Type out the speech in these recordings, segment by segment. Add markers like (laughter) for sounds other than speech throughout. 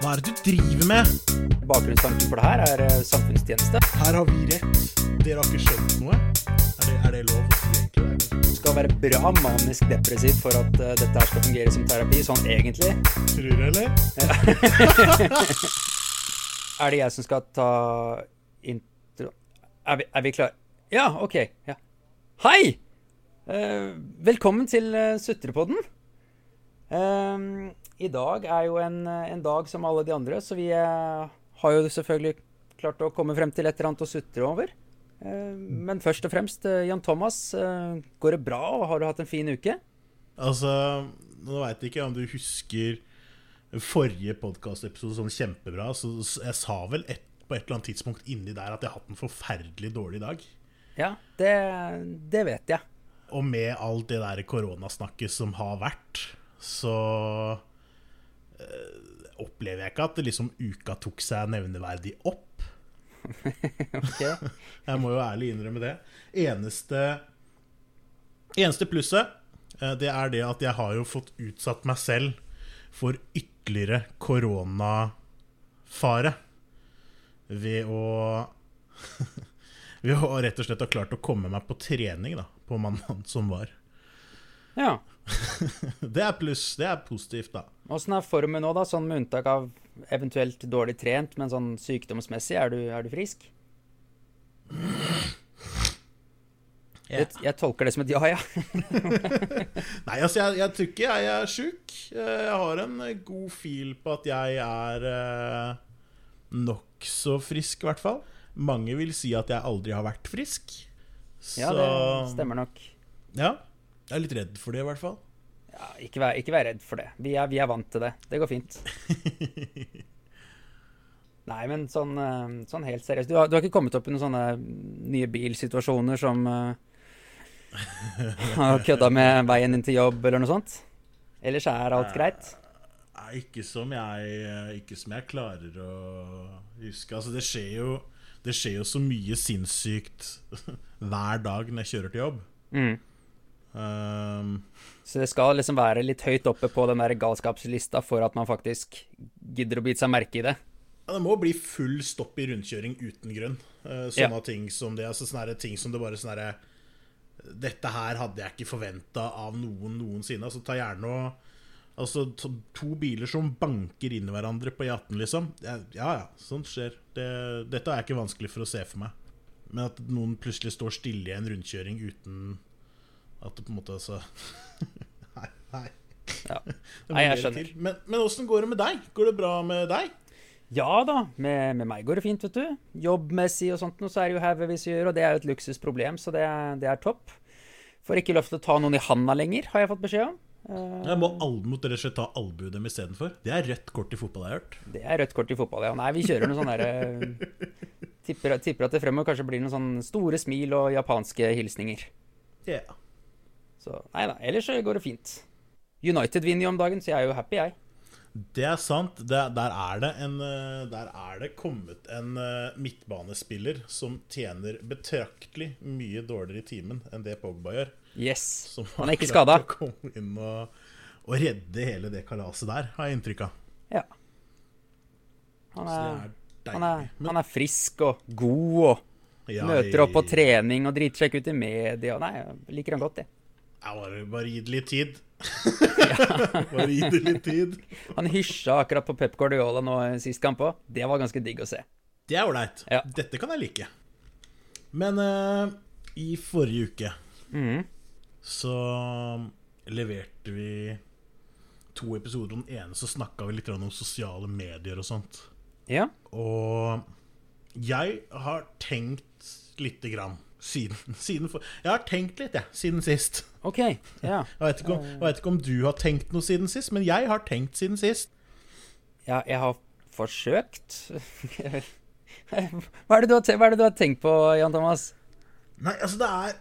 Hva er det du driver med? Bakgrunnstanken for det her er eh, samfunnstjeneste. Her har vi rett. Dere har ikke skjønt noe? Er det, er det lov å si egentlig? Du skal være bra manisk depressiv for at uh, dette her skal fungere som terapi, sånn egentlig. Tror du, eller? (laughs) Er det jeg som skal ta intro... Er vi, er vi klare? Ja, OK. Ja. Hei! Uh, velkommen til uh, Sutrepodden. Eh, I dag er jo en, en dag som alle de andre, så vi eh, har jo selvfølgelig klart å komme frem til et eller annet å sutre over. Eh, men først og fremst, eh, Jan Thomas, går det bra, og har du hatt en fin uke? Altså, nå veit jeg ikke om du husker forrige podkastepisode sånn kjempebra. Så jeg sa vel et, på et eller annet tidspunkt inni der at jeg har hatt en forferdelig dårlig dag. Ja, det, det vet jeg. Og med alt det der koronasnakket som har vært, så opplever jeg ikke at liksom uka tok seg nevneverdig opp. (laughs) (laughs) Jeg må jo ærlig innrømme det. Eneste, eneste plusset, eh, det er det at jeg har jo fått utsatt meg selv for ytterligere koronafare. Ved å (laughs) Ved å rett og slett ha klart å komme meg på trening da, på mandag som var. Ja. (laughs) Det er pluss. Det er positivt, da. Åssen er formen nå, da? Sånn med unntak av eventuelt dårlig trent, men sånn sykdomsmessig, er du, er du frisk? Jeg, jeg tolker det som et ja, ja. (laughs) Nei, altså, jeg, jeg tror ikke jeg er sjuk. Eh, Jeg har en god feel på at jeg er eh, nokså frisk, i hvert fall. Mange vil si at jeg aldri har vært frisk. Så Ja, det stemmer nok. Ja. Jeg er litt redd for det, i hvert fall. Ja, ikke, vær, ikke vær redd for det. Vi er, vi er vant til det. Det går fint. (laughs) Nei, men sånn, eh, sånn helt seriøst. Du har, du har ikke kommet opp i noen sånne nye bilsituasjoner som (laughs) uh, kødda med veien inn til jobb eller noe sånt? Ellers er alt greit? Nei, ikke som jeg Ikke som jeg klarer å huske. Altså, det skjer jo Det skjer jo så mye sinnssykt (laughs) hver dag når jeg kjører til jobb. Mm. Um, Så det skal liksom være litt høyt oppe på den der galskapslista for at man faktisk gidder å bite seg merke i det. Ja, det må bli full stopp i rundkjøring uten grunn. Eh, sånne ting som det. Altså sånne ting som det bare sånn herre Dette her hadde jeg ikke forventa av noen noensinne. Altså ta gjerne og Altså to, biler som banker inn i hverandre på E18, liksom. Ja ja, ja sånt skjer. Det, dette er ikke vanskelig for å se for meg. Men at noen plutselig står stille i en rundkjøring uten at det på en måte altså (laughs) Nei. nei. Ja. (laughs) Nei, jeg skjønner. Men, men åssen går det med deg? Går det bra med deg? Ja da, med, med meg går det fint, vet du. Jobbmessig og sånt noe, så er det jo haugevis å gjøre, og det er jo et luksusproblem, så det, det er topp. Får ikke lov til å ta noen i handa lenger, har jeg fått beskjed om. Eh, Jeg må al måtte rett og slett ta albuet dem istedenfor. Det er rødt kort i fotball, jeg har hørt. Det er rødt kort i fotball, ja. Nei, vi kjører noe sånn derre (laughs) tipper, tipper at det fremover kanskje blir noen sånne store smil og japanske hilsninger. Ja. Så nei da, ellers så går det fint. United vinner jo om dagen, så jeg er jo happy, jeg. Det er sant. Det, der, er det en, eh, der er det kommet en eh, midtbanespiller som tjener betraktelig mye dårligere i timen enn det Pogba gjør. Yes. Som Han er ikke klart skada. å komme inn og, og redde hele det kalaset der, har jeg inntrykk av. Ja. Han er, er han er, han er frisk og god og Ja, møter opp på trening og driter seg ikke ut i media. Nei, jeg liker han godt, jeg. Bare, bare gi det litt tid. (laughs) bare gi det litt tid. Han hysja akkurat på Pep Guardiola nå eh, sist kamp òg. Det var ganske digg å se. Det er ålreit. Ja. Dette kan jeg like. Men uh, i forrige uke mm. så leverte vi to episoder. Den ene så snakka vi litt om sosiale medier og sånt. Ja. Og jeg har tenkt lite grann siden, (laughs) siden for, Jeg har tenkt litt, jeg, siden sist. OK. Ja. Jeg vet, ikke om, jeg vet ikke om du har tenkt noe siden sist, men jeg har tenkt siden sist. ja jeg har forsøkt. (laughs) Hva er, det du har, hva er det du har tenkt på, Jan Thomas? Nei, altså, det er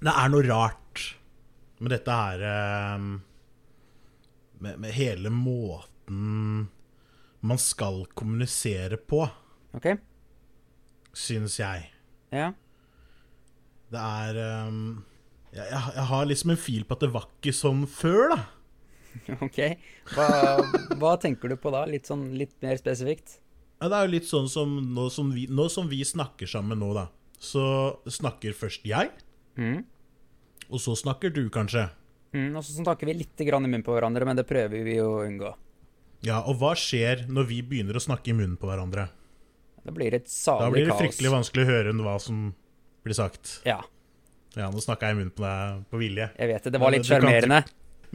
Det er noe rart med dette her eh, med, med hele måten man skal kommunisere på, OK? syns jeg. Ja. Det er um, jeg, jeg, har liksom en fil på at det var ikke sånn før, da. (laughs) Ok. Hva, hva tenker du på da? Litt sånn litt mer spesifikt? Ja, det er jo litt sånn som nå som vi, nå som vi snakker sammen nå, da. Så snakker først jeg, Mm. og så snakker du, kanskje. Mm, og så snakker vi litt grann i munnen på hverandre, men det prøver vi å unngå. Ja, og hva skjer når vi begynner å snakke i munnen på hverandre? Det blir et salig kaos. Da blir det fryktelig vanskelig å høre hva som blir sagt. Ja, Ja, nå snakka jeg i munnen på deg på vilje. jeg vet det. Det var litt sjarmerende.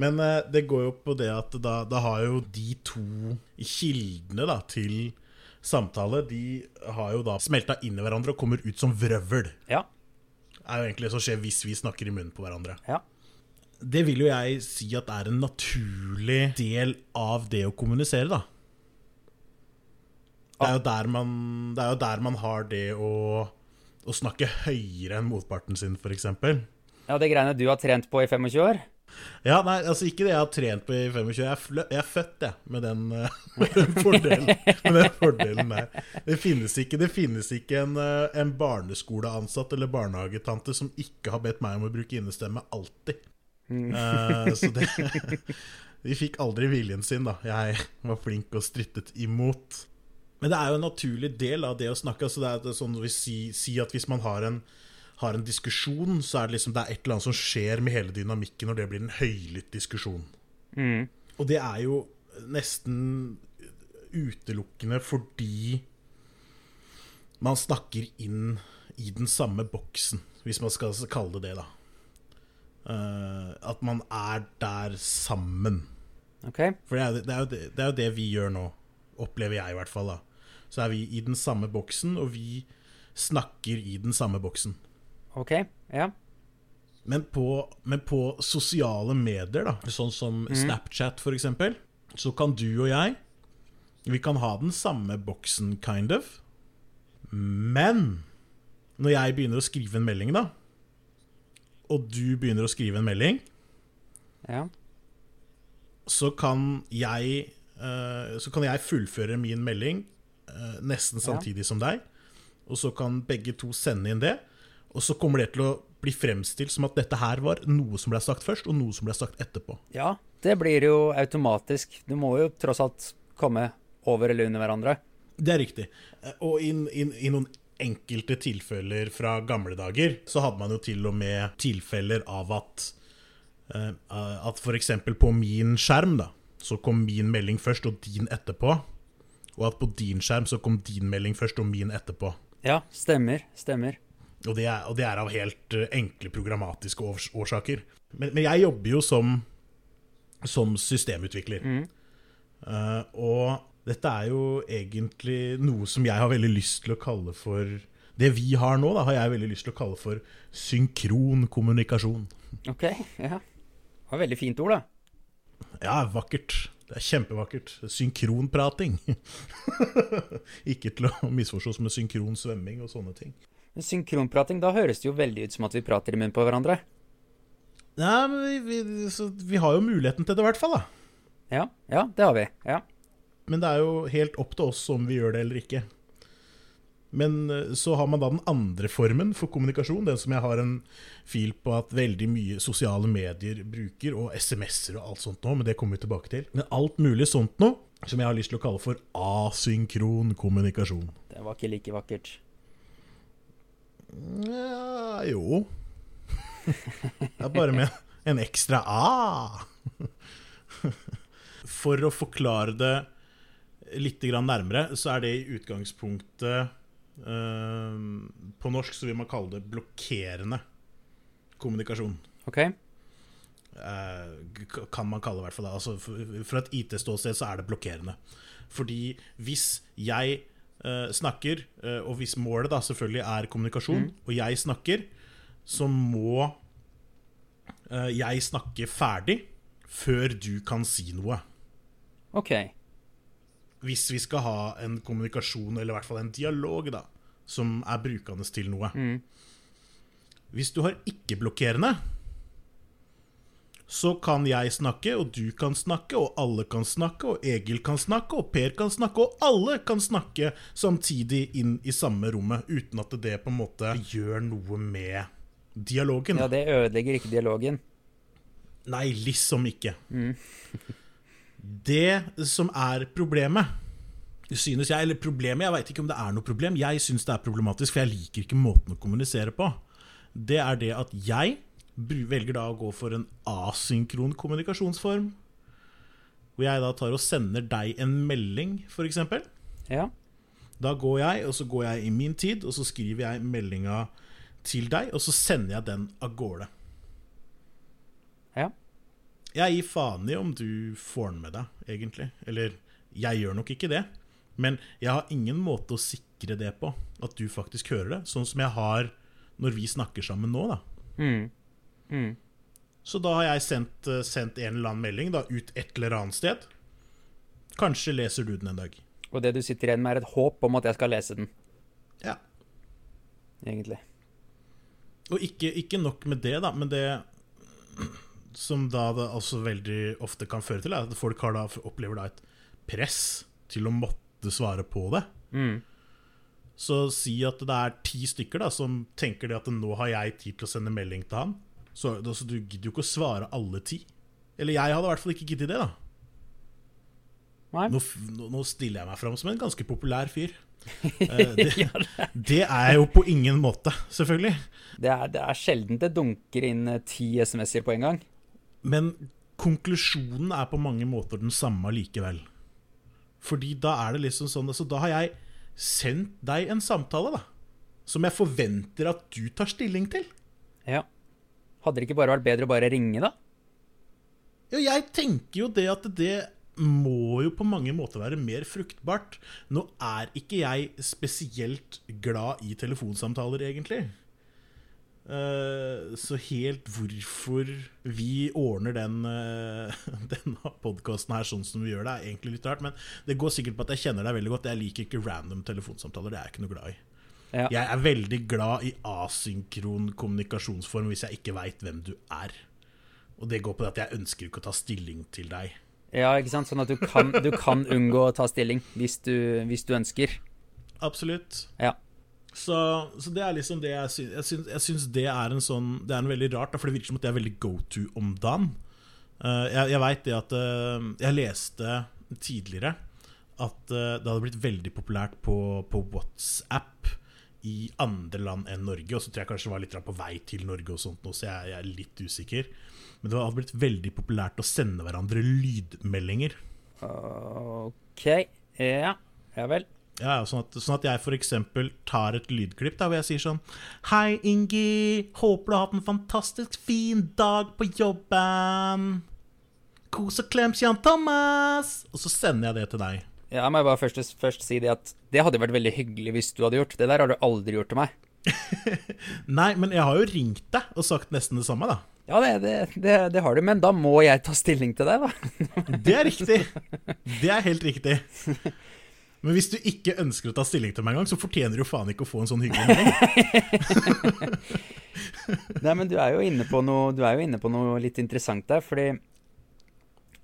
Men eh, det går jo på det at da, da har jo de to kildene da, til samtale De har jo da smelta inn i hverandre og kommer ut som vrøvl. Ja. er jo egentlig det som skjer hvis vi snakker i munnen på hverandre. Ja. Det vil jo jeg si at er en naturlig del av det å kommunisere, da. Det er jo der man, det er jo der man har det å, å snakke høyere enn motparten sin, f.eks. ja, det greiene du har trent på i 25 år? Ja, nei, altså ikke det jeg har trent på i 25. Jeg er, jeg er født, jeg, med den, eh, (laughs) med den, fordelen, med den fordelen der. Det finnes ikke, det finnes ikke en, eh, en barneskoleansatt eller barnehagetante som ikke har bedt meg om å bruke innestemme alltid. uh, så (laughs) det (laughs) De fikk aldri viljen sin, da. Jeg var flink og strittet imot. Men det er jo en naturlig del av det å snakke. Altså det er sånn vi si, si at hvis man har en, har en diskusjon, så er det liksom det er et eller annet som skjer med hele dynamikken når det blir en høylytt diskusjon. Mm. Og det er jo nesten utelukkende fordi man snakker inn i den samme boksen, hvis man skal kalle det det, da. Uh, at man er der sammen. Okay. For det er, det, er det, det er jo det vi gjør nå, opplever jeg i hvert fall. da Så er vi i den samme boksen, og vi snakker i den samme boksen. Ok. Ja. Men på, men på sosiale medier, da, sånn som Snapchat for eksempel, så kan du og jeg Vi kan ha den samme boksen, kind of. Men når jeg begynner å skrive en melding, da, og du begynner å skrive en melding, Ja. så kan jeg eh, Så kan jeg fullføre min melding nesten samtidig som deg. Og så kan begge to sende inn det. Og så kommer det til å bli fremstilt som at dette her var noe som ble sagt først, og noe som ble sagt etterpå. ja. Det blir jo automatisk. Du må jo tross alt komme over eller under hverandre. Det er riktig. Eh, Og i, i, i noen enkelte tilfeller fra gamle dager, så hadde man jo til og med tilfeller av at uh, At f.eks. på min skjerm, da, så kom min melding først og din etterpå. Og at på din skjerm så kom din melding først og min etterpå. Ja, stemmer. Stemmer. Og det er, og det er av helt eh, enkle programmatiske års årsaker. Men, men jeg jobber jo som, som systemutvikler. Eh, og dette er jo egentlig noe som jeg har veldig lyst til å kalle for Det vi har nå, da, har jeg veldig lyst til å kalle for synkron kommunikasjon. Ok. Ja. Det var veldig fint ord, da. Ja, vakkert. Det er kjempevakkert. Synkronprating. (laughs) Ikke til å misforstås med synkron svømming og sånne ting. Men Synkronprating, da høres det jo veldig ut som at vi prater i munnen på hverandre. Nei, men vi, vi, så vi har jo muligheten til det, i hvert fall. da Ja, ja, det har vi. Ja. Men det er jo helt opp til oss om vi gjør det eller ikke. Men eh, så har man da den andre formen for kommunikasjon, den som jeg har en fil på at veldig mye sosiale medier bruker, og SMS-er og alt sånt nå, men det kommer vi tilbake til. Men alt mulig sånt nå, som jeg har lyst til å kalle for asynkron kommunikasjon. Det var ikke like vakkert. Nja jo Det er bare med en ekstra A. For å forklare det litt nærmere, så er det i utgangspunktet På norsk så vil man kalle det blokkerende kommunikasjon. Ok? Eh, kan man kalle det i hvert fall det. Altså, fra et IT-ståsted så er det blokkerende. Fordi hvis jeg eh, snakker, eh, og hvis målet da selvfølgelig er kommunikasjon, og jeg snakker, så må eh, jeg snakke ferdig før du kan si noe. Ok. Hvis vi skal ha en kommunikasjon, eller i hvert fall en dialog, da, som er brukende til noe. Hvis du har ikke-blokkerende, så kan jeg snakke, og du kan snakke, og alle kan snakke, og Egil kan snakke, og Per kan snakke, og alle kan snakke samtidig inn i samme rommet, uten at det på en måte gjør noe med dialogen. Ja, det ødelegger ikke dialogen. Nei, liksom ikke. (laughs) det som er problemet, synes jeg Eller problemet, jeg veit ikke om det er noe problem. Jeg syns det er problematisk, for jeg liker ikke måten å kommunisere på. Det er det at jeg velger da å gå for en asynkron kommunikasjonsform. Hvor jeg da tar og sender deg en melding, f.eks. Ja. Da går jeg, og så går jeg i min tid, og så skriver jeg meldinga til deg, og så sender jeg den av gårde. Jeg gir faen i om du får den med deg, egentlig. Eller jeg gjør nok ikke det. Men jeg har ingen måte å sikre det på, at du faktisk hører det. Sånn som jeg har når vi snakker sammen nå, da. Mm. Mm. Så da har jeg sendt, eh, sendt en eller annen melding da, ut et eller annet sted. Kanskje leser du den en dag. Og det du sitter igjen med, er et håp om at jeg skal lese den, Ja. egentlig. Og ikke, ikke nok med det, da, men det som da det altså veldig ofte kan føre til, er at folk da, opplever da et press til å måtte svare på det. Mm. Så si at det er ti stykker da som tenker det at nå har jeg tid til å sende melding til han. Så altså, du gidder jo ikke å svare alle ti. Eller jeg hadde i hvert fall ikke giddet det, da. Nå, nå stiller jeg meg fram som en ganske populær fyr. (laughs) Eh, det, det er jeg jo på ingen måte, selvfølgelig. Det er, det er sjelden det dunker inn eh, ti SMS-er på en gang. Men konklusjonen er på mange måter den samme likevel. Fordi da er det liksom sånn altså, Da har jeg sendt deg en samtale, da. Som jeg forventer at du tar stilling til. Ja. Hadde det ikke bare vært bedre å bare ringe, da? Ja, jeg tenker jo det at det må jo på mange måter være mer fruktbart. Nå er ikke jeg spesielt glad i telefonsamtaler, egentlig. Eh, så helt hvorfor vi ordner den uh, (laughs) denne podkasten her sånn som vi gjør det, er egentlig litt rart. Men det går sikkert på at jeg kjenner deg veldig godt. Jeg liker ikke random telefonsamtaler. Det er jeg ikke noe glad i. Ja. Jeg er veldig glad i asynkron kommunikasjonsform hvis jeg ikke veit hvem du er. Og det går på det at jeg ønsker ikke å ta stilling til deg. Ja, ikke sant? Sånn at du kan, du kan unngå å ta stilling hvis du, hvis du ønsker. Absolutt. Ja. Så, så det er liksom det jeg syns Jeg syns, jeg syns det er en sånn Det er en veldig rart, for det virker som at det er veldig go to om dagen. Eh, jeg jeg veit det at eh, Jeg leste tidligere at eh, det hadde blitt veldig populært på, på WhatsApp i andre land enn Norge. Og så tror jeg kanskje det var litt på vei til Norge, og sånt så jeg, jeg er litt usikker. Men det hadde blitt veldig populært å sende hverandre lydmeldinger. OK. Ja. Ja vel. Ja, sånn, at, sånn at jeg f.eks. tar et lydklipp da, hvor jeg sier sånn Hei, Ingi. Håper du har hatt en fantastisk fin dag på jobben. Kos og klems, Jan Thomas. Og så sender jeg det til deg. Ja, må jeg bare først, først si det at det hadde vært veldig hyggelig hvis du hadde gjort. Det der har du aldri gjort til meg. (laughs) Nei, men jeg har jo ringt deg og sagt nesten det samme, da. Ja, det, det, det, det har du, men da må jeg ta stilling til deg, da. (laughs) Det er riktig. Det er helt riktig. (laughs) Men hvis du ikke ønsker å ta stilling til meg engang, så fortjener du jo faen ikke å få en sånn hyggelig melding. (laughs) Nei, men du er jo inne på noe, du er jo inne på noe litt interessant der, fordi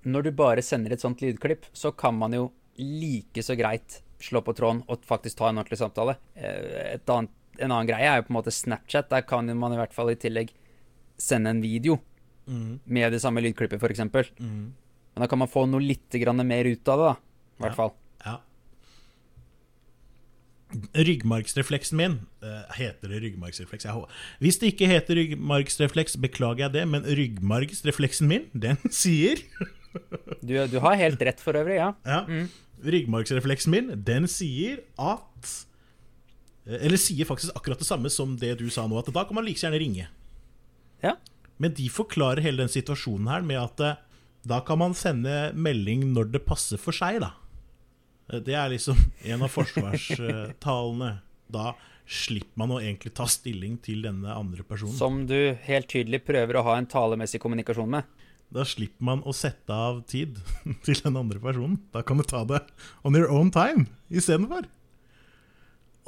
når du bare sender et sånt lydklipp, så kan man jo like så greit slå på tråden og faktisk ta en ordentlig samtale. Eh, Et annet, en annen greie er jo på en måte Snapchat. Der kan man i hvert fall i tillegg sende en video Mm, med det samme lydklippet, f.eks. mm, Men da kan man få noe litt grann mer ut av det, da. I hvert Ja. fall. Ryggmargsrefleksen min eh, Heter det ryggmargsrefleks? Hvis det ikke heter ryggmargsrefleks, beklager jeg det, men ryggmargsrefleksen min, den (laughs) sier Du, du har helt rett for øvrig, ja. Ja. Ryggmargsrefleksen min, den sier at eh, Eller sier faktisk akkurat det samme som det du sa nå, at da kan man like gjerne ringe. Ja. Men Men de forklarer hele den situasjonen her med at eh, da kan man sende melding når det passer for seg, da. Eh, Det er liksom en av forsvarstalene. Da slipper man å egentlig ta stilling til denne andre personen. Som du helt tydelig prøver å ha en talemessig kommunikasjon med. Da slipper man å sette av tid (laughs) til den andre personen. Da kan du ta det on your own time istedenfor.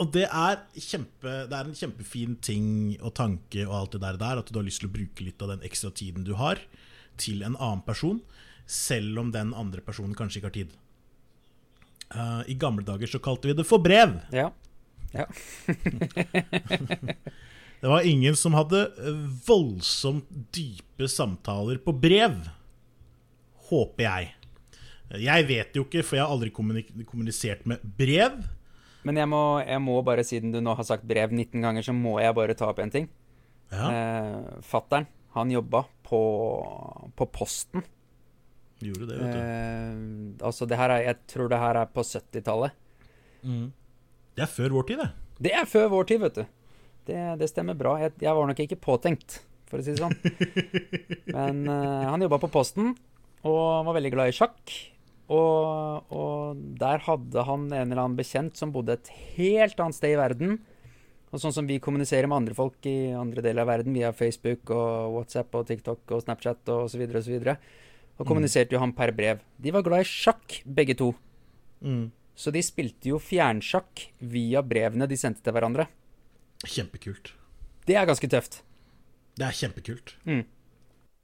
Og det er, kjempe, det er en kjempefin ting og tanke og alt det der, der, at du har lyst til å bruke litt av den ekstra tiden du har, til en annen person, selv om den andre personen kanskje ikke har tid. Eh, I gamle dager så kalte vi det for brev. Ja. Ja. (laughs) Det var ingen som hadde eh, voldsomt dype samtaler på brev. Håper jeg. Jeg vet jo ikke, for jeg har aldri kommunisert med brev. Men jeg må, jeg må bare, siden du nå har sagt brev 19 ganger, så må jeg bare ta opp en ting. Ja, Eh, Fattern, han jobba på, på Posten. Gjorde det, vet du. Eh, altså, det her er, jeg tror det her er på 70-tallet. Det er før vår tid, det. Det er før vår tid, vet du. Det, det stemmer bra. Jeg, jeg var nok ikke påtenkt, for å si det sånn. (laughs) Men eh, han jobba på Posten og var veldig glad i sjakk. Og, og der hadde han en eller annen bekjent som bodde et helt annet sted i verden. Og sånn som vi kommuniserer med andre folk i andre deler av verden via Facebook og WhatsApp og TikTok og Snapchat og så videre og så videre. Og kommuniserte jo han per brev. De var glad i sjakk, begge to. Mm. Så de spilte jo fjernsjakk via brevene de sendte til hverandre. Kjempekult. Det er ganske tøft. Det er kjempekult.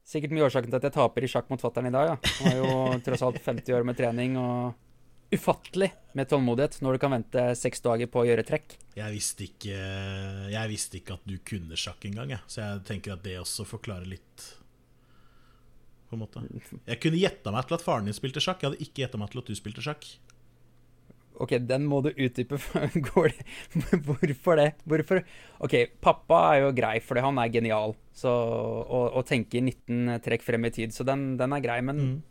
Sikkert mye årsaken til at jeg taper i sjakk mot fattern i dag. Ja. Han har jo (laughs) tross alt 50 år med trening og ufattelig med tålmodighet når du kan vente seks dager på å gjøre trekk. Jeg visste ikke, jeg visste ikke at du kunne sjakk engang, jeg. Så jeg tenker at det også forklarer litt. På en måte. Jeg kunne gjetta meg til at faren din spilte sjakk. Jeg hadde ikke gjetta meg til at du spilte sjakk. Ok, den må du utdype. (laughs) Hvorfor det? Hvorfor? Ok, pappa er jo grei, fordi han er genial så, og, og tenker 19 trekk frem i tid, så den, den er grei. Men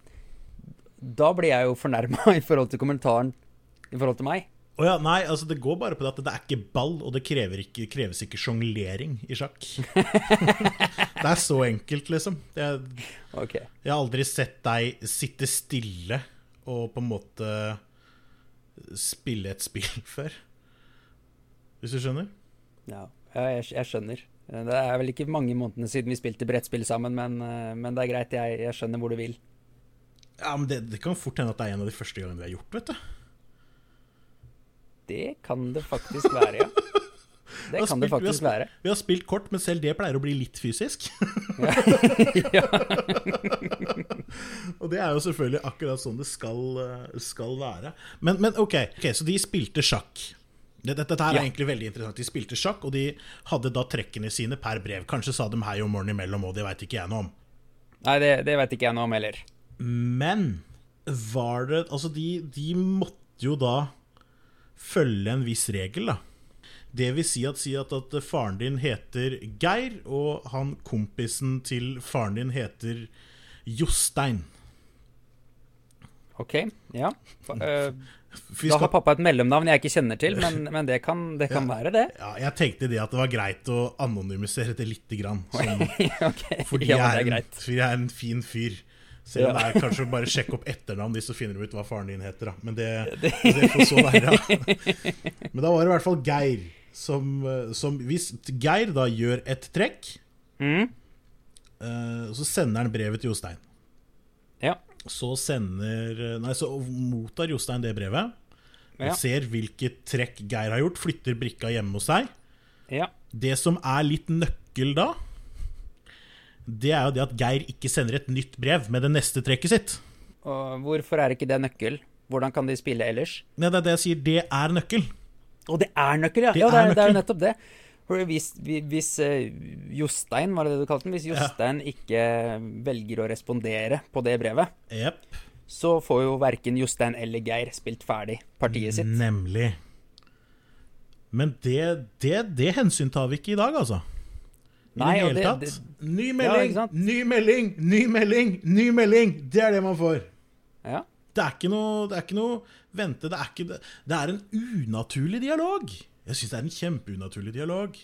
da blir jeg jo fornærma (laughs) i forhold til kommentaren i forhold til meg. Å ja, nei, altså det går bare på det at det er ikke ball, og det krever ikke, kreves ikke sjonglering i sjakk. (laughs) det er så enkelt, liksom. Jeg, okay. jeg har aldri sett deg sitte stille og på en måte spille et spill (laughs) før. Hvis du skjønner? Ja, ja jeg, jeg skjønner. Det er vel ikke mange månedene siden vi spilte brettspill sammen, men, eh, men det er greit. Jeg, jeg skjønner hvor du vil. Ja, men det, det kan fort hende at det er en av de første gangene vi har gjort, vet du. Det kan det faktisk være, ja. (laughs) Det kan spilt, det faktisk vi har være. Vi har spilt kort, men selv det pleier å bli litt fysisk. (laughs) Ja. (laughs) Og det er jo selvfølgelig akkurat sånn det skal, eh, skal være. Men, men ok, ok, så de spilte sjakk. Dette, Dette, er Ja. egentlig veldig interessant. De spilte sjakk, og de hadde da trekkene sine per brev. Kanskje sa de hei om morgenen imellom, og det veit ikke jeg noe om. Nei, det, det vet ikke jeg noe om heller. Men var det Altså, de, de måtte jo da følge en viss regel, da. Det vil si at, si at, at faren din heter Geir, og han kompisen til faren din heter Jostein. Ok, ja. Øh, (laughs) Da har pappa et mellomnavn jeg ikke kjenner til, men, (laughs) men det kan, det kan være det. Ja, jeg tenkte det at det var greit å anonymisere det lite grann. (laughs) Sånn, okay. fordi, ja, jeg en, fordi jeg er en fin fyr. Selv om det er kanskje bare sjekke opp etternavn hvis du finner ut hva faren din heter. Da. Men det, (laughs) det får så være. Men da var det i hvert fall Geir som, eh, som Hvis Geir da gjør et trekk, Mm, eh, så sender han brevet til Jostein. ja, Så sender Nei, så mottar Jostein det brevet. ja, Ser hvilket trekk Geir har gjort, flytter brikka hjemme hos seg. ja. Det som er litt nøkkel da, det er jo det at Geir ikke sender et nytt brev med det neste trekket sitt. Og hvorfor er ikke det nøkkel? Hvordan kan de spille ellers? Nei, det er det jeg sier, det er nøkkel. Og det er nøkkel, ja! Det ja, det, er nøkkel. det er jo nettopp det. Hvis, hvis eh, Jostein, var det det du kalte den, hvis Jostein ikke velger å respondere på det brevet, yep. så får jo verken Jostein eller Geir spilt ferdig partiet sitt. Nemlig. Men det, det, det hensyntar vi ikke i dag, altså. I Nei, det hele det- tatt. ny melding, ja, ny melding, ny melding, ny melding! Det er det man får. Ja. Det er ikke noe, det er ikke noe Vente, det er ikke Det det er en unaturlig dialog. Jeg syns det er en kjempeunaturlig dialog.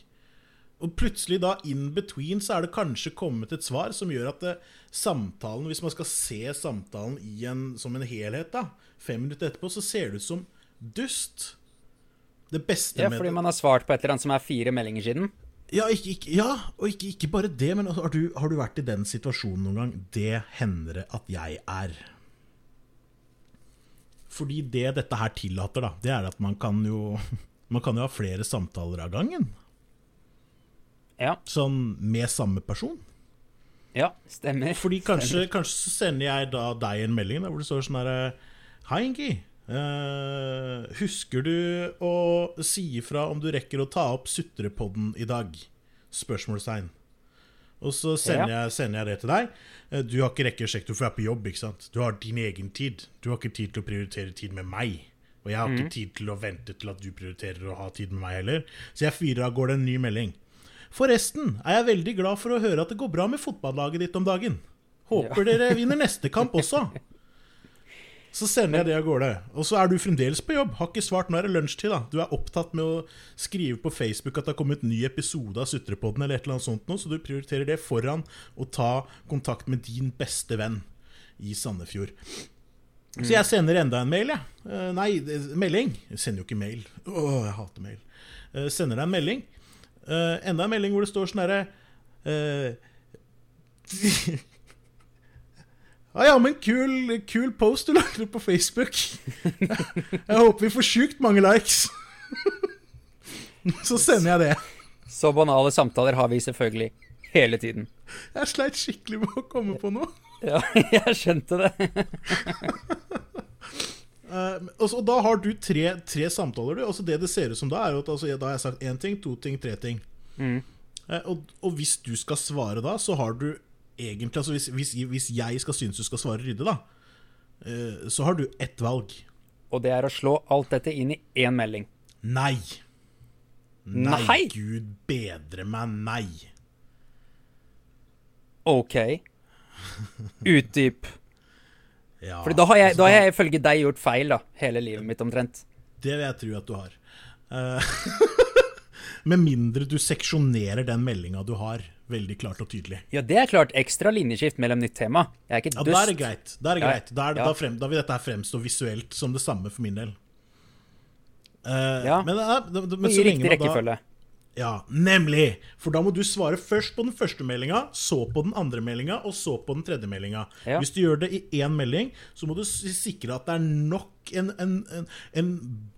Og plutselig, da, in between, så er det kanskje kommet et svar som gjør at det, samtalen, hvis man skal se samtalen i en, som en helhet, da, fem minutter etterpå, så ser det ut som dust. Det beste ja, med fordi man har svart på et eller annet som er fire meldinger siden. Ja, ikke, ikke, ja, og ikke, ikke bare det, men altså, har, du, har du vært i den situasjonen noen gang? Det hender det at jeg er. Fordi det dette her tillater, da, det er at man kan jo (laughs) Man kan jo ha flere samtaler av gangen. Ja, Sånn med samme person. ja, stemmer. Fordi kanskje, kanskje så sender jeg da deg en melding da, hvor det står sånn herre Hei, Ingi. Eh, husker du å si ifra om du rekker å ta opp Sutrepodden i dag? Spørsmålstegn. Og så sender, Ja. jeg, sender jeg det til deg. Uh, Du har ikke rekke å sjekke, for du er på jobb. ikke sant? Du har din egen tid. Du har ikke tid til å prioritere tid med meg. Og jeg har ikke tid til å vente til at du prioriterer å ha tid med meg heller. Så jeg fyrer av gårde en ny melding. Forresten er jeg veldig glad for å høre at det går bra med fotballaget ditt om dagen. Håper dere vinner neste kamp også. (laughs) Så sender jeg det av gårde. Og så er du fremdeles på jobb. Har ikke svart. Nå er det lunsjtid, da. Du er opptatt med å skrive på Facebook at det har kommet ny episode av Sutrepodden, eller et eller annet sånt noe, så du prioriterer det foran å ta kontakt med din beste venn i Sandefjord. Så jeg sender enda en mail, jeg. Ja. nei, melding. Jeg sender jo ikke mail. Åh, jeg hater mail. Jeg sender deg en melding. Eh, enda en melding hvor det står sånn herre eh, (laughs) Ja, ja, men kul, kul post du lagde på Facebook. (laughs) Jeg håper vi får sjukt mange likes. Så sender jeg det. Så banale samtaler har vi selvfølgelig hele tiden. Jeg sleit skikkelig med å komme på noe. Ja, (laughs) jeg skjønte det. (laughs) Uh, og, da har du tre, tre samtaler. Du. Altså det det ser ut som da, er jo at altså, da har jeg sagt én ting, to ting, tre ting. Mm. Uh, og, og hvis du skal svare da, så har du egentlig altså hvis, hvis, hvis jeg skal synes du skal svare ryddig, da, eh, så har du ett valg. Og det er å slå alt dette inn i én melding. Nei. Nei, Nei? gud bedre meg, nei. OK. Utdyp. (laughs) Ja, For da har jeg, altså, da har jeg ifølge deg gjort feil, da. Hele livet mitt omtrent. Det vil jeg tro at du har. Eh, (laughs) Med mindre du seksjonerer den meldinga du har, veldig klart og tydelig. Ja, det er klart ekstra linjeskift mellom nytt tema. Jeg er ikke Ja. Da er det greit. Da, er det greit. Da, er det, ja. da, frem, da vil dette her fremstå visuelt som det samme for min del. Uh, Ja. Men, ja, da- da- men I riktig man da rekkefølge. Ja, nemlig! For da må du svare først på den første meldinga, så på den andre meldinga, og så på den tredje meldinga. Ja. Hvis du gjør det i én melding, så må du sikre at det er nok en, en, en, en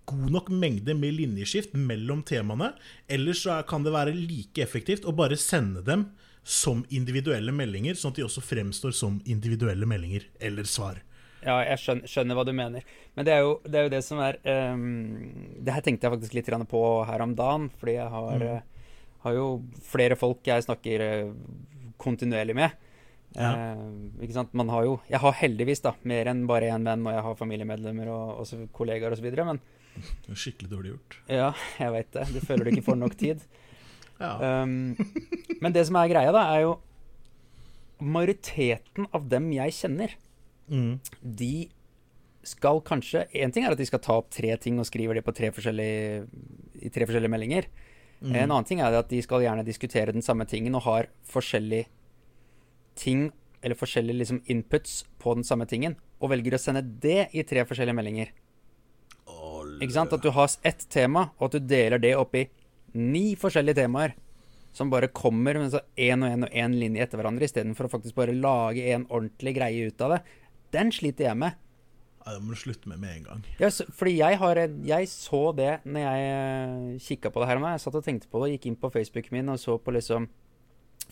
god nok mengde med linjeskift mellom temaene. Ellers så er- kan det være like effektivt å bare sende dem som individuelle meldinger, sånn at de også fremstår som individuelle meldinger eller svar. Ja, jeg skjønner, skjønner hva du mener. Men det er jo det, er jo det som er um, Det her tenkte jeg faktisk litt på her om dagen, fordi jeg har, Mm. eh, har jo flere folk jeg snakker eh, kontinuerlig med. Ja. Uh, ikke sant? Man har jo Jeg har heldigvis da mer enn bare én venn, og jeg har familiemedlemmer og, og så kollegaer osv., men Det er skikkelig dårlig gjort. ja, jeg veit det. Du føler du ikke får nok tid. (laughs) Ja. Um, men det som er greia, da, er jo Majoriteten av dem jeg kjenner, Mm. de skal kanskje En ting er at de skal ta opp tre ting og skriver det på tre forskjellige, i tre forskjellige meldinger. En annen ting er at de skal gjerne diskutere den samme tingen og har forskjellige ting, eller forskjellige liksom inputs på den samme tingen, og velger å sende det i tre forskjellige meldinger. Ikke sant? At du har ett tema, og at du deler det opp i ni forskjellige temaer. Som bare kommer med én og én og én linje etter hverandre, istedenfor å faktisk bare lage en ordentlig greie ut av det. Den sliter jeg med. Ja, det må du slutte med med en gang. Ja, så- fordi jeg, har, jeg så det når jeg kikka på det her. Jeg satt og tenkte på det, gikk inn på Facebooken min og så på liksom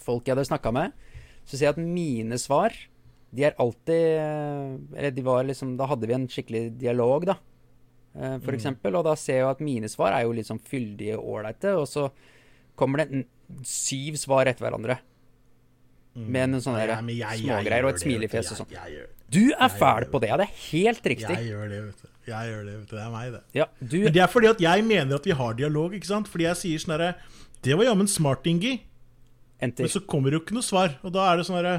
folk jeg hadde snakka med. Så ser jeg at mine svar, de er alltid Eller de var liksom Da hadde vi en skikkelig dialog, da. For For eksempel. Og da ser jeg at mine svar er jo litt sånn fyldige og ålreite. Og så kommer det syv svar etter hverandre. Med noen sånne Ja, jeg smågreier og et smilefjes og sånn. Du er fæl på det, ja. Det er helt riktig. jeg gjør det, vet du. Jeg gjør det, vet du. Det er meg, det. Ja, du Men det er fordi at jeg mener at vi har dialog, ikke sant? Fordi jeg sier sånn herre Det var jammen smart, Ingi. Enter. Men så kommer det jo ikke noe svar. Og da er det sånn herre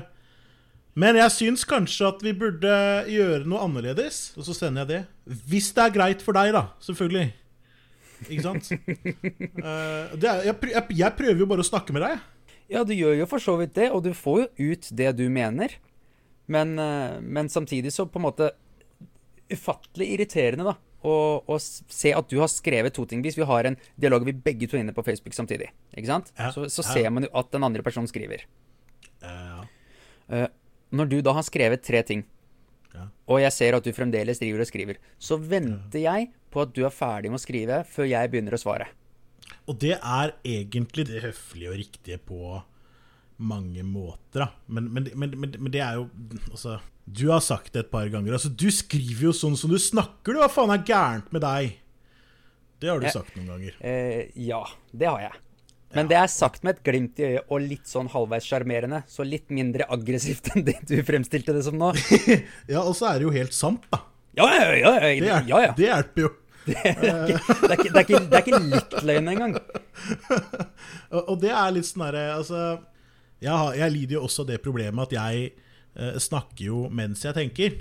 Men jeg syns kanskje at vi burde gjøre noe annerledes. Og så sender jeg det. Hvis det er greit for deg, da. Selvfølgelig. Ikke sant? (laughs) uh, er, jeg prøver jo bare å snakke med deg. Ja, du gjør jo for så vidt det, og du får jo ut det du mener. Men, eh, men samtidig så på en måte Ufattelig irriterende, da. Å, se at du har skrevet to ting. Hvis vi har en dialog vi begge to er inne på Facebook samtidig, ikke sant? Ja, Så, så ja. ser man jo at den andre personen skriver. Ja. Eh, når du da har skrevet tre ting, Ja. og jeg ser at du fremdeles driver og skriver, så venter jeg på at du er ferdig med å skrive før jeg begynner å svare. Og det er egentlig det høflige og riktige på mange måter, da. Men, men, men, men, det er jo Altså, du har sagt det et par ganger. Altså, du skriver jo sånn som du snakker, du. Hva faen er gærent med deg? Det har du jeg, sagt noen ganger. Eh, ja, det har jeg. Men det er sagt med et glimt i øyet og litt sånn halvveis sjarmerende. Så litt mindre aggressivt (laughs) enn det du fremstilte det som nå. (laughs) ja, og så er det jo helt sant, da. Ja, ja, ja. ja, Det, er, ja, ja. det hjelper jo. (laughs) Det, er ikke, det, er ikke, det, er ikke, litt løgn engang. (laughs) Og, det er litt sånn herre Altså, jeg, har, jeg lider jo også det problemet at jeg eh, snakker jo mens jeg tenker.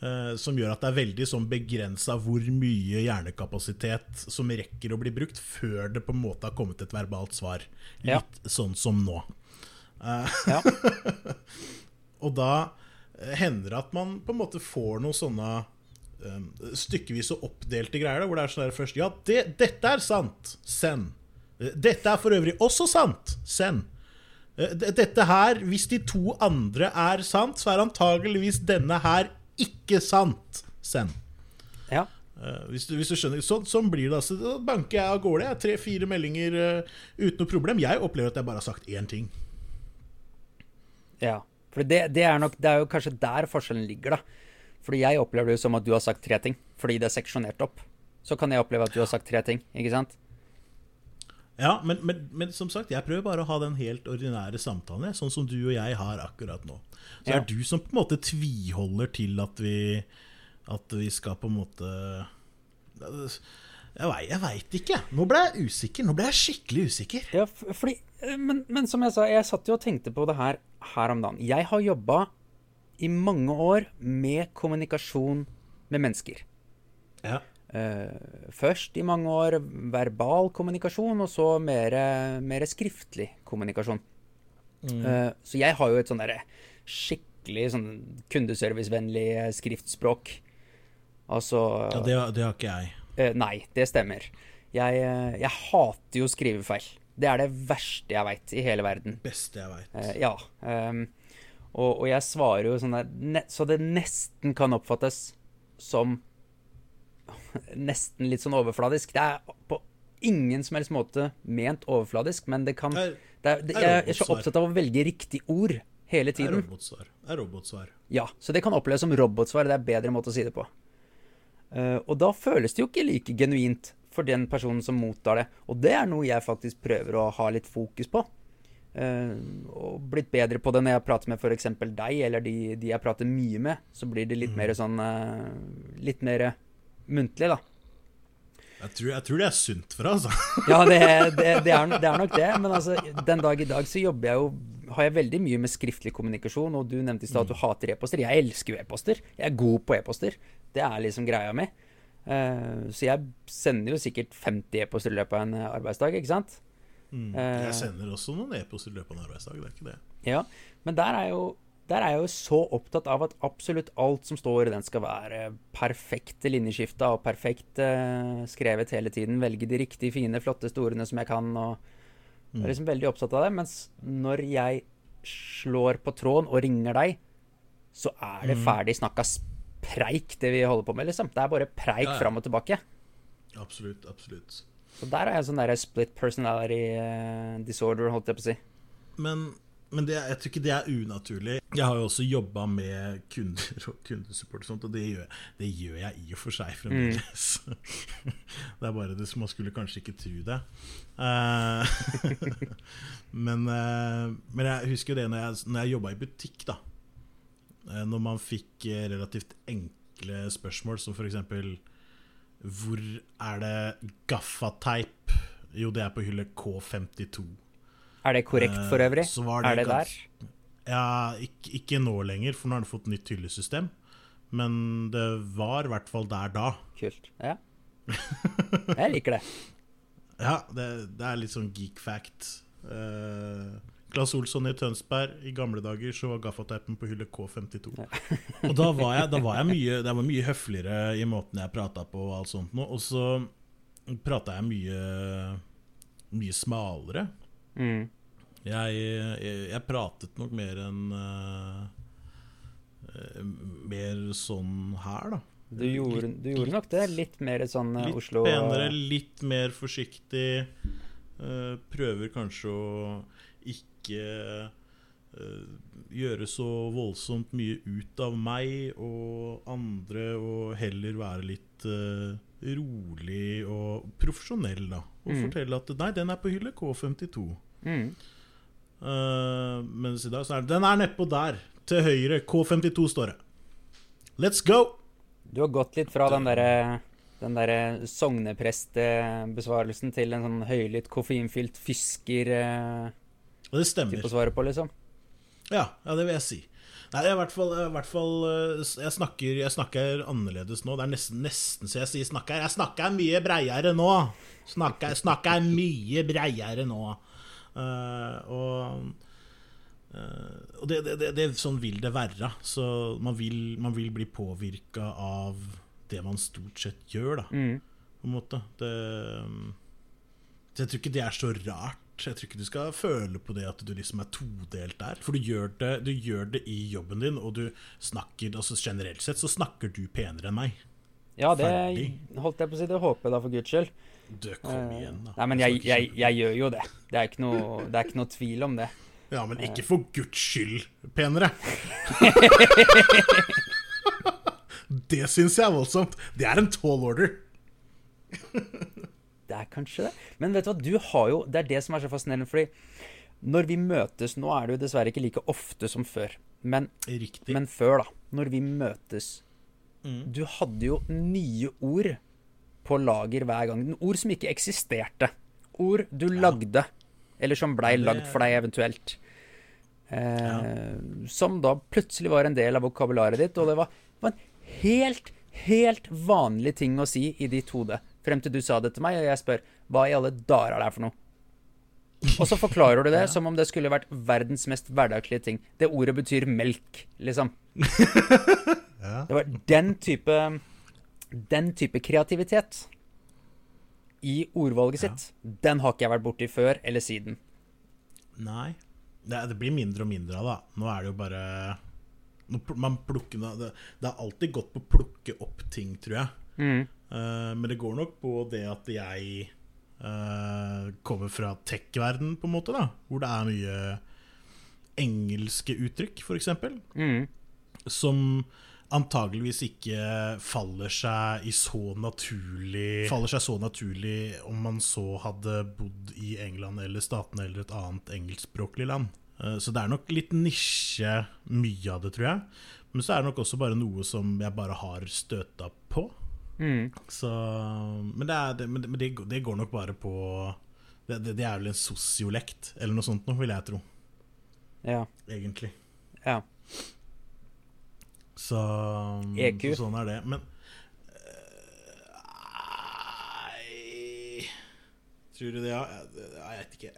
Eh, som gjør at det er veldig sånn begrensa hvor mye hjernekapasitet som rekker å bli brukt før det på en måte har kommet et verbalt svar. Litt Ja. sånn som nå. Ja. (laughs) Og da eh, hender det at man på en måte får noen sånne um, stykkevis og oppdelte greier. Da, hvor det er sånn der først Ja, det, dette er sant. Send. Eh, Dette er for øvrig også sant. Send. Eh, Dette her, hvis de to andre er sant, så er antageligvis denne her ikke sant. Send. ja. Eh, hvis, du, hvis du skjønner Sånn, sånn blir det. altså Da banker jeg av gårde. Tre-fire meldinger uh, uten noe problem. Jeg opplever at jeg bare har sagt én ting. Ja, for det, det, er nok, det er jo kanskje der forskjellen ligger, da. Fordi jeg opplever det som at du har sagt tre ting, fordi det er seksjonert opp. Så kan jeg oppleve at du har sagt tre ting, ikke sant? Ja, men, men, men som sagt, jeg prøver bare å ha den helt ordinære samtalen, sånn som du og jeg har akkurat nå. Så Ja. er du som på en måte tviholder til at vi At vi skal på en måte Jeg vei- veit ikke. Nå ble jeg usikker. Nå ble jeg skikkelig usikker. Ja, fordi, eh, men, men som jeg sa, jeg satt jo og tenkte på det her her om dagen. Jeg har jobba i mange år med kommunikasjon med mennesker. Ja. Uh, først i mange år verbal kommunikasjon, og så mer, mer skriftlig kommunikasjon. Eh, så jeg har jo et sånn derre skikkelig sånn kundeservicevennlig eh, skriftspråk. Altså ja det, det har ikke jeg. Uh, Nei, det stemmer. Jeg, jeg hater jo skrivefeil. Det er det verste jeg veit i hele verden. Beste jeg veit. Ja. ehm, og, og jeg svarer jo sånn der Så det nesten kan oppfattes som (laughs) Nesten litt sånn overfladisk. Det er på ingen som helst måte ment overfladisk, men det kan Det er- det er, er Jeg er så opptatt av å velge riktig ord hele er tiden. robotsvar. Det er robotsvar. Ja, så det kan oppleves som robotsvar. Det er bedre måte å si det på. Uh, og da føles det jo ikke like genuint for den personen som mottar det. Og det er noe jeg faktisk prøver å ha litt fokus på. Eh, og blitt bedre på det når jeg prater med f.eks. deg, eller de, de jeg prater mye med. Så blir det litt mer sånn eh, Litt mer muntlig, da. Jeg tror, jeg tror det er sunt for deg, altså. (laughs) Ja, det, det, det, er, det er nok det. Men altså, den dag i dag så jobber jeg jo har jeg veldig mye med skriftlig kommunikasjon, og du nevnte i stad at du hater e-poster. Jeg elsker jo e-poster. Jeg er god på e-poster. Det er liksom greia mi. Uh, så jeg sender jo sikkert 50 e-poster i løpet av en arbeidsdag, ikke sant? Mm. Eh. Jeg sender også noen e-poster i løpet av en arbeidsdag. Det er ikke det. Ja, men der er, jo, der er jeg jo så opptatt av at absolutt alt som står i den skal være perfekte linjeskifta og perfekt uh, skrevet hele tiden. Velge de riktige, fine, flotte storene som jeg kan. og Jeg er liksom veldig opptatt av det. Mens når jeg slår på tråden og ringer deg, så er det ferdig snakka preik, det vi holder på med, liksom. Det er bare preik Ja, ja. fram og tilbake. Absolutt. Absolutt. Så der er jeg sånn der split personality eh, disorder, holdt jeg på å si. Men, men det, jeg tror ikke det er unaturlig. Jeg har jo også jobba med kunder og kundesupport, og sånt, og det gjør, det gjør jeg i og for seg fremdeles. (laughs) det er bare det som man skulle kanskje ikke tro det. Eh, (laughs) men, eh, men jeg husker jo det når jeg, når jeg jobba i butikk, da. Når man fikk relativt enkle spørsmål, som f.eks.: Hvor er det gaffateip? Jo, det er på hylle K52. Er det korrekt Eh, for øvrig? var er det det der? Ja, ikke, ikke nå lenger, for nå har du fått nytt hyllesystem. Men det var i hvert fall der da. Kult. Ja. Jeg liker det. (laughs) Ja, det, det er litt sånn geek fact. Uh, Claes Olsson i Tønsberg, i gamle dager så var gaffateipen på hylle K52. (laughs) Og da var jeg, da var jeg mye, det var mye høfligere i måten jeg prata på og alt sånt. Og så prata jeg mye, mye smalere. Mm. Jeg, jeg, jeg pratet nok mer enn uh, Mer sånn her, da. Du gjorde, du gjorde nok det. Litt mer sånn eh, Litt Oslo penere, litt mer forsiktig. Uh, prøver kanskje å ikke eh, gjøre så voldsomt mye ut av meg og andre, og heller være litt eh, rolig og profesjonell, da. Og Mm. fortelle at nei, den er på hylle K52. Mm. Uh, mens i dag så er den Den er nedpå der, til høyre. K52 står det. Let's go! Du har gått litt fra den derre den der sogneprestbesvarelsen til en sånn høylytt koffeinfylt fysker-type Og det stemmer. å svare på, liksom. Ja, ja, det vil jeg si. Nei, i hvert fall, i hvert fall eh, jeg, snakker, jeg snakker annerledes nå. Det er nesten, nesten så jeg sier snakker. Jeg snakker mye breiere nå. Snakker, snakker mye breiere nå. Uh, og Uh, og det, det, det, det, sånn vil det være. Så man vil, man vil bli påvirka av det man stort sett gjør, da. Mm. På en måte. Det, så jeg tror ikke det er så rart. Jeg tror ikke du skal føle på det at du liksom er todelt der. For du gjør det, du gjør det i jobben din, og du snakker altså Generelt sett så snakker du penere enn meg. Ja, det Ferdig. holdt jeg på å si. Det håper jeg da, for guds skyld. Du, kom igjen, da. Nei, men jeg, jeg, jeg gjør jo det. Det er ikke noe, det er ikke noe tvil om det. Ja, men ikke for guds skyld penere. (laughs) det syns jeg er voldsomt. Det er en tall order. Det er kanskje det. Men vet du hva, du har jo Det er det som er så fascinerende, fordi når vi møtes Nå er det jo dessverre ikke like ofte som før. Men, men før, da. Når vi møtes Mm. Du hadde jo nye ord på lager hver gang. Ord som ikke eksisterte. Ord du lagde, eller som blei Ja, det- lagd for deg eventuelt. Eh, Som da plutselig var en del av vokabularet ditt, og det var, var en helt, helt vanlig ting å si i ditt hode. Frem til du sa det til meg, og jeg spør hva i alle dager er det her for noe? Og så forklarer du det (laughs) som om det skulle vært verdens mest hverdagslige ting. Det ordet betyr melk, liksom. (laughs) Ja. Det var den type Den type kreativitet i ordvalget sitt, den har ikke jeg vært borti før eller siden. Nei. Det, er- det blir mindre og mindre av da. Nå er det jo bare man plukker, det, det har alltid gått på å plukke opp ting, tror jeg. Mm. Eh, men det går nok på det at jeg uh, kommer fra tech-verden, på en måte, da. Hvor det er mye engelske uttrykk, f.eks. Mm. Som antageligvis ikke faller seg i så naturlig Faller seg så naturlig om man så hadde bodd i England eller Statene eller et annet engelskspråklig land. Eh, Så det er nok litt nisje, mye av det, tror jeg. Men så er det nok også bare noe som jeg bare har støta på. Mm. Så, men det, er, det, men det- men det, går- det går nok bare på det, det, det er vel en sosiolekt, eller noe sånt noe, vil jeg tro. Ja. Egentlig. ja. Så, EQ. så sånn er det. Men eh, Tror du det, ja? Jeg, vet ikke.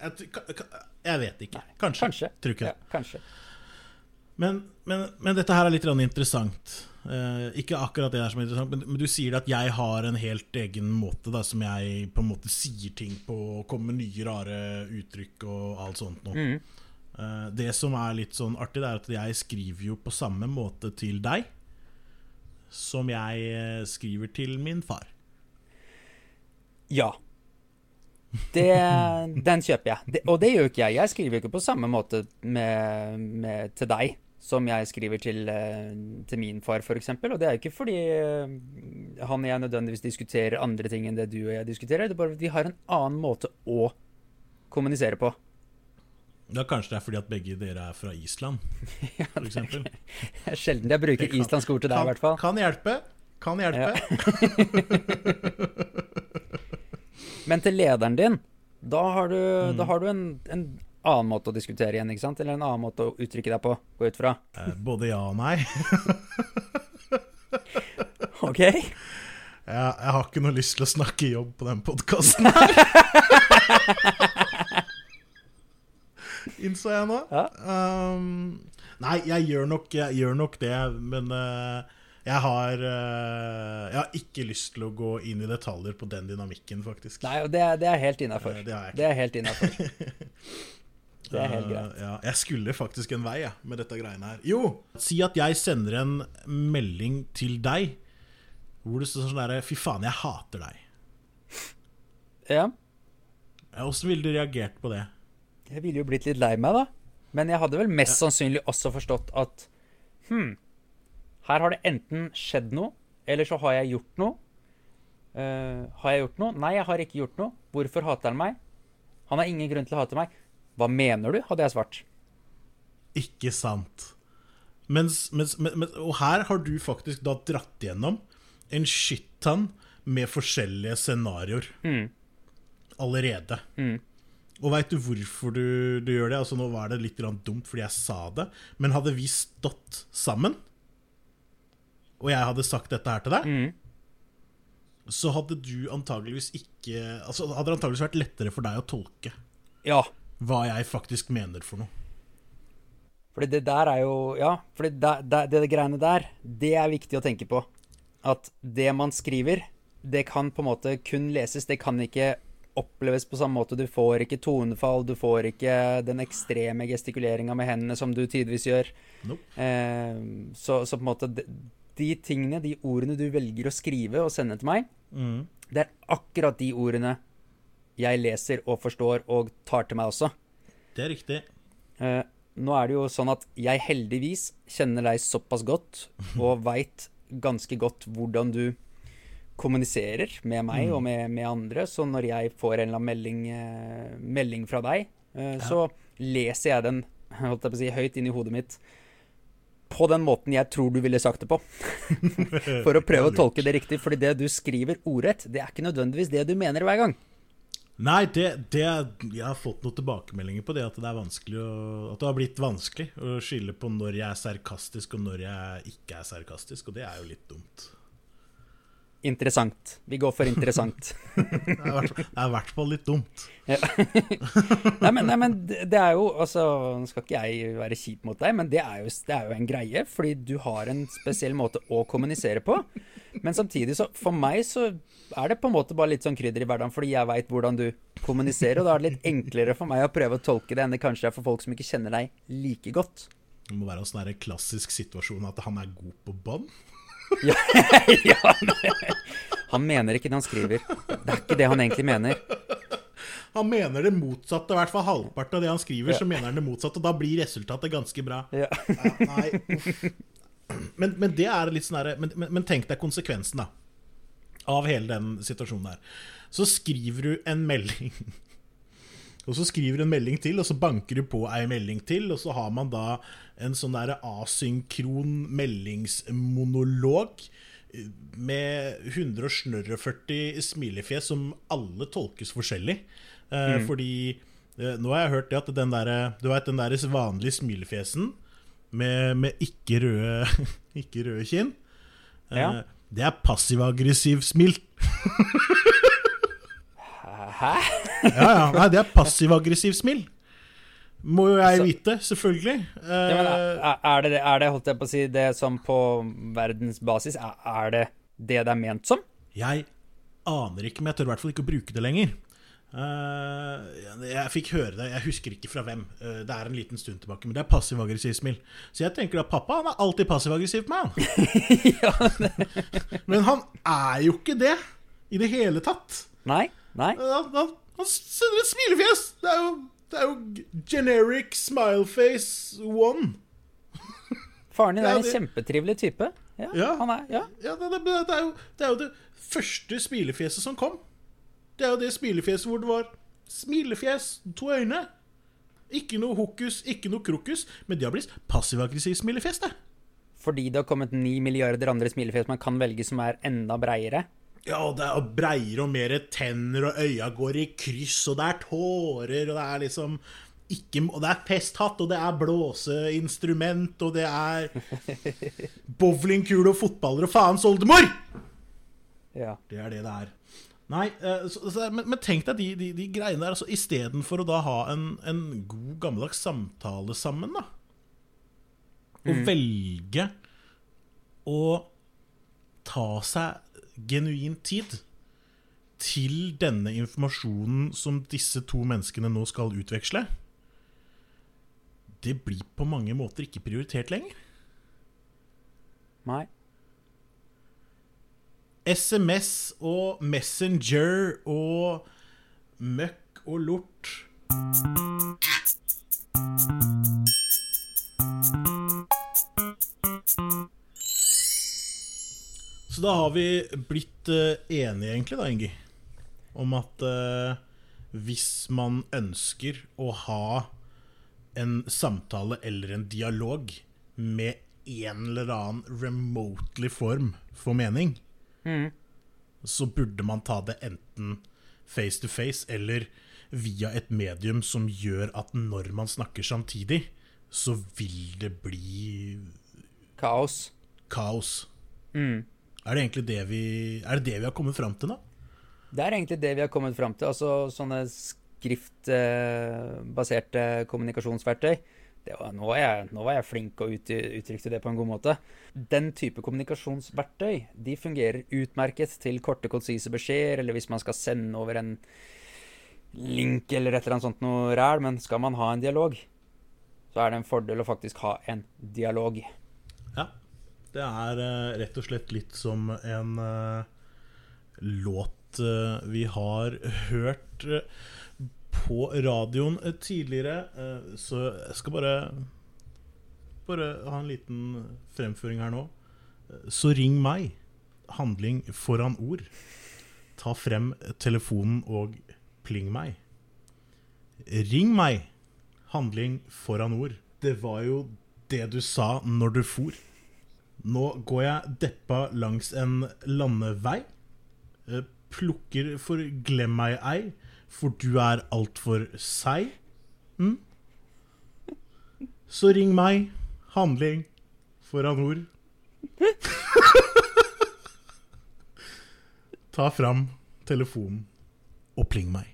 Jeg, vet ikke. Kanskje. Kanskje. Tror ikke Ja, kanskje. Men, men, men dette her er litt interessant. Eh, ikke akkurat det der som er interessant, men, men du sier at jeg har en helt egen måte da, som jeg på en måte sier ting på, og kommer med nye, rare uttrykk og alt sånt noe. Mm. Eh, det som er litt sånn artig, det er at jeg skriver jo på samme måte til deg som jeg eh, skriver til min far. Ja. Det, den kjøper jeg. Det, og det gjør ikke jeg. Jeg skriver ikke på samme måte med, med, til deg som jeg skriver til, eh, til min far, f.eks. Og det er jo ikke fordi eh, han og jeg nødvendigvis diskuterer andre ting enn det du og jeg diskuterer. Det er bare at vi har en annen måte å kommunisere på. Ja, Kanskje det er fordi at begge dere er fra Island, (laughs) for eksempel. Det er sjelden jeg bruker kan- islandsk ord til deg, i hvert fall. Kan hjelpe. Kan hjelpe. (laughs) Men til lederen din, da har du, Mm. da har du en, en annen måte å diskutere igjen, ikke sant? Eller en annen måte å uttrykke deg på, gå ut fra. Eh, Både ja og nei. (laughs) OK? Jeg, jeg har ikke noe lyst til å snakke jobb på den podkasten. (laughs) Innså jeg nå. Ja. Um, nei, jeg gjør, nok, jeg gjør nok det, men uh, jeg har uh, Jeg har ikke lyst til å gå inn i detaljer på den dynamikken, faktisk. Nei, og det, er- det helt innafor. Det er helt innafor. (laughs) Det er helt greit. greit. ja, jeg skulle faktisk en vei ja, med dette greiene her. Jo, si at jeg sender en melding til deg hvor det står sånn derre Fy faen, jeg hater deg. Ja. Ja, Åssen ville du reagert på det? Jeg ville jo blitt litt lei meg, da. Men jeg hadde vel mest sannsynlig også forstått at hm, her har det enten skjedd noe, eller så har jeg gjort noe. Uh, har jeg gjort noe? Nei, jeg har ikke gjort noe. Hvorfor hater han meg? Han har ingen grunn til å hate meg. Hva mener du? hadde jeg svart. Ikke sant. Mens, mens, men, men, og her har du faktisk da dratt gjennom en shitton med forskjellige scenarioer allerede. Og veit du hvorfor du, du gjør det? Altså Nå var det litt dumt fordi jeg sa det, men hadde vi stått sammen, og jeg hadde sagt dette her til deg, så hadde du antageligvis ikke Altså hadde det antageligvis vært lettere for deg å tolke Ja. Hva jeg faktisk mener for noe. Fordi det der er jo Ja, fordi det, det, det, det greiene der, det er viktig å tenke på. At det man skriver, det kan på en måte kun leses. Det kan ikke oppleves på samme måte. Du får ikke tonefall, du får ikke den ekstreme gestikuleringa med hendene som du tidvis gjør. Nope. Eh, så, så på en måte de, de tingene, de ordene du velger å skrive og sende til meg, Mm. det er akkurat de ordene jeg leser og forstår og tar til meg også. Det er riktig. Eh, nå er det jo sånn at jeg heldigvis kjenner deg såpass godt og (laughs) veit ganske godt hvordan du kommuniserer med meg og med, med andre. Så når jeg får en eller annen melding, eh, melding fra deg, eh, så leser jeg den holdt jeg på å si, høyt inn i hodet mitt på den måten jeg tror du ville sagt det på. (laughs) For å prøve å (laughs) tolke det riktig. Fordi det du skriver ordrett, det er ikke nødvendigvis det du mener hver gang. Nei, det, det Jeg har fått noen tilbakemeldinger på det at det er å, At det har blitt vanskelig å skille på når jeg er sarkastisk og når jeg ikke er sarkastisk, og det er jo litt dumt. Interessant. Vi går for interessant. (laughs) Det er i hvert fall- litt dumt. (laughs) nei, men, nei, men det det er jo Altså, nå skal ikke jeg være kjip mot deg, men det er, jo, det er jo en greie. Fordi du har en spesiell måte å kommunisere på. Men samtidig, så for meg så er det på en måte bare litt sånn krydder i hverdagen, fordi jeg veit hvordan du kommuniserer. Og da er det litt enklere for meg å prøve å tolke det enn det kanskje er for folk som ikke kjenner deg like godt. Det må være en sånn klassisk situasjon at han er god på bånd. (laughs) Ja, ja, han mener ikke det han skriver. Det er ikke det han egentlig mener. Han mener det motsatte, i hvert fall halvparten av det han skriver, så mener han det motsatte, og da blir resultatet ganske bra. Ja. Ja, nei. Men, men det er litt sånn herre men, men, men tenk deg konsekvensen, da. Av hele den situasjonen der. Så skriver du en melding. Og så skriver du en melding til, og så banker du på ei melding til, og så har man da en sånn der asynkron meldingsmonolog med 140 smilefjes som alle tolkes forskjellig. Eh, Fordi eh, nå har jeg hørt det at den der, du vet, den der vanlige smilefjesen med, med ikke røde, (laughs) ikke røde kinn, eh, Ja. det er passiv-aggressiv smil. (laughs) Hæ? Ja, ja, nei, det er passiv-aggressiv smil. Må jo jeg Så- vite, selvfølgelig. Eh, Ja, men er, er, det, er det, holdt jeg på å si, det som på verdensbasis Er, er det det det er ment som? Jeg aner ikke, men jeg tør i hvert fall ikke å bruke det lenger. Uh, jeg fikk høre det, jeg husker ikke fra hvem. Uh, det er en liten stund tilbake, men det er passiv-aggressiv smil. Så jeg tenker at pappa han er alltid passiv-aggressiv på meg. Han. (laughs) men han er jo ikke det i det hele tatt. Nei? Nei? Han, sender et smilefjes! Det er jo, det er jo generic smileface one. (laughs) Faren din er en kjempetrivelig type. Ja, Ja. Han er, ja. Ja, det, det, det, er jo, det er jo det første smilefjeset som kom. Det er jo det smilefjeset hvor det var smilefjes, to øyne. Ikke noe hokus, ikke noe krokus, men det har blitt passiv-aggressiv smilefjes, det. Fordi det har kommet ni milliarder andre smilefjes man kan velge som er enda breiere. Ja, og det er breiere og mer tenner, og øya går i kryss, og det er tårer, og det er liksom ikke, Og det er festhatt, og det er blåseinstrument, og det er (laughs) bowlingkule og fotballer og faens oldemor! Ja. Det er det det er. Nei, eh, så, så, men, men tenk deg de, de, de greiene der. Altså, Istedenfor å da ha en, en god, gammeldags samtale sammen, da. Og velge å ta seg genuin tid til denne informasjonen som disse to menneskene nå skal utveksle. Det blir på mange måter ikke prioritert lenger. Nei. SMS og Messenger og møkk og lort. Så da har vi blitt eh, enige, egentlig, da, Ingi, om at eh, hvis man ønsker å ha en samtale eller en dialog med en eller annen remotely form for mening, mm. så burde man ta det enten face to face eller via et medium som gjør at når man snakker samtidig, så vil det bli Kaos. kaos. Mm. Er det egentlig det vi, er det det vi har kommet fram til nå? Det er egentlig det vi har kommet fram til. Altså sånne skriftbaserte kommunikasjonsverktøy. Det var, nå, var jeg, nå var jeg flink og ut, uttrykte det på en god måte. Den type kommunikasjonsverktøy de fungerer utmerket til korte, konsise beskjeder, eller hvis man skal sende over en link eller et eller annet sånt noe ræl. Men skal man ha en dialog, så er det en fordel å faktisk ha en dialog. Ja. Det er uh, rett og slett litt som en uh, låt uh, vi har hørt på radioen tidligere. så jeg skal bare Bare ha en liten fremføring her nå. Så ring meg. Handling foran ord. Ta frem telefonen og pling meg. Ring meg. Handling foran ord. Det var jo det du sa når du for. Nå går jeg deppa langs en landevei. Eh, Plukker for glem meg ei, for du er altfor seig. Mm? Så ring meg. Handling foran ord. (laughs) Ta fram telefonen og pling meg.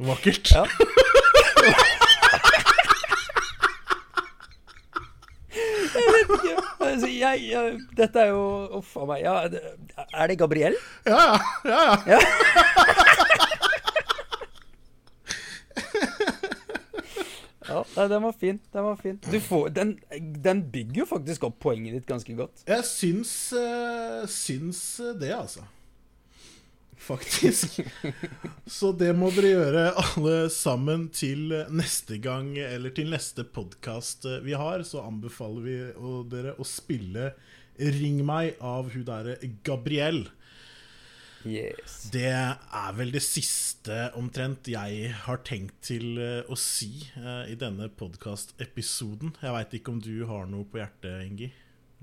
Vakkert. Ja. (laughs) Jeg vet ikke. Altså, jeg, jeg, dette er jo Uff a meg. Ja, er det Gabriel? Ja, ja. ja, ja. Ja, den var fin. Den var fin. Du får, den, den bygger jo faktisk opp poenget ditt ganske godt. Jeg syns, eh, syns det, altså. Faktisk. Så det må dere gjøre alle sammen til neste gang, eller til neste podkast vi har. Så anbefaler vi dere å spille 'Ring meg' av hun derre Gabrielle. Yes. Det er vel det siste omtrent jeg har tenkt til eh, å si eh, i denne podkastepisoden. Jeg veit ikke om du har noe på hjertet, Ingi?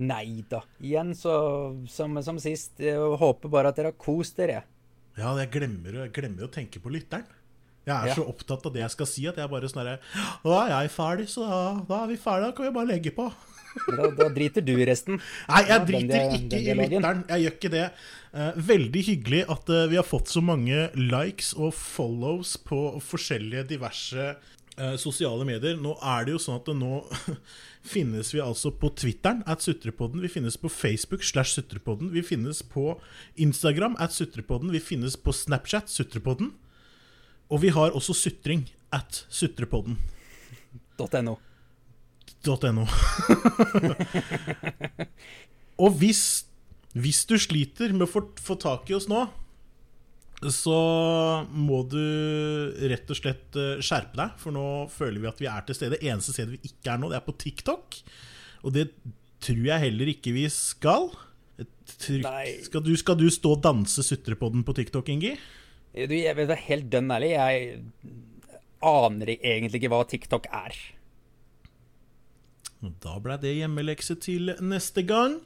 Nei da. Igjen så, som, som sist, jeg håper bare at dere har kost dere. Ja, jeg glemmer, jeg glemmer å tenke på lytteren. Jeg er Ja. så opptatt av det jeg skal si, at jeg bare sånn herre Nå er jeg ferdig, så da, da er vi ferdige. Da kan vi bare legge på. Da, da driter du i resten. Nei, jeg Ja, driter ikke den i lytteren. Jeg gjør ikke det. Eh, veldig hyggelig at eh, vi har fått så mange likes og follows på forskjellige diverse sosiale medier. Nå er det jo sånn at nå (laughs) finnes vi altså på Twitteren, at Sutrepodden. Vi finnes på Facebook, slash Sutrepodden. Vi finnes på Instagram, at Sutrepodden. Vi finnes på Snapchat, Sutrepodden. Og vi har også sutring, at Sutrepodden. .no. .no. (laughs) og hvis, hvis du sliter med å få, få tak i oss nå, så må du rett og slett eh, skjerpe deg, for nå føler vi at vi er til stede. Eneste stedet vi ikke er nå, det er på TikTok. Og det tror jeg heller ikke vi skal. Skal du, skal du stå og danse sutrepodden på TikTok, Ingi? Du, jeg vet være helt dønn ærlig. Jeg aner egentlig ikke hva TikTok er. Da ble det hjemmelekse til neste gang.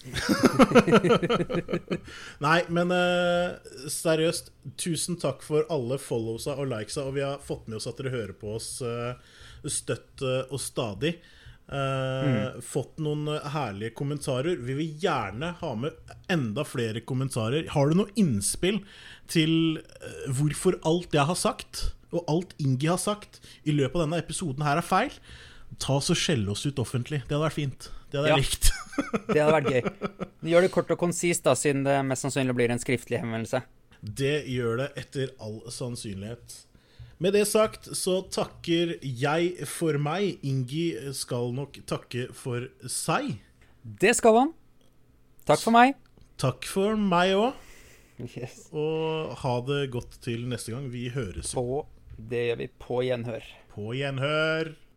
(laughs) Nei, men eh, seriøst, tusen takk for alle followsa og likesa. Og vi har fått med oss at dere hører på oss eh, støtt eh, og stadig. Eh, Fått noen herlige kommentarer. Vi vil gjerne ha med enda flere kommentarer. Har du noe innspill til eh, hvorfor alt jeg har sagt, og alt Ingi har sagt, i løpet av denne episoden her er feil? Ta oss og skjelle oss ut offentlig. Det hadde vært fint. Det hadde jeg Ja. likt. Det hadde vært gøy. (laughs) Gjør det kort og konsist, da, siden det mest sannsynlig blir en skriftlig henvendelse. Det gjør det etter all sannsynlighet. Med det sagt så takker jeg for meg. Ingi skal nok takke for seg. Det skal han. Takk for meg. Takk for meg òg, Yes. og ha det godt til neste gang. Vi høres På Det gjør vi på gjenhør. på gjenhør.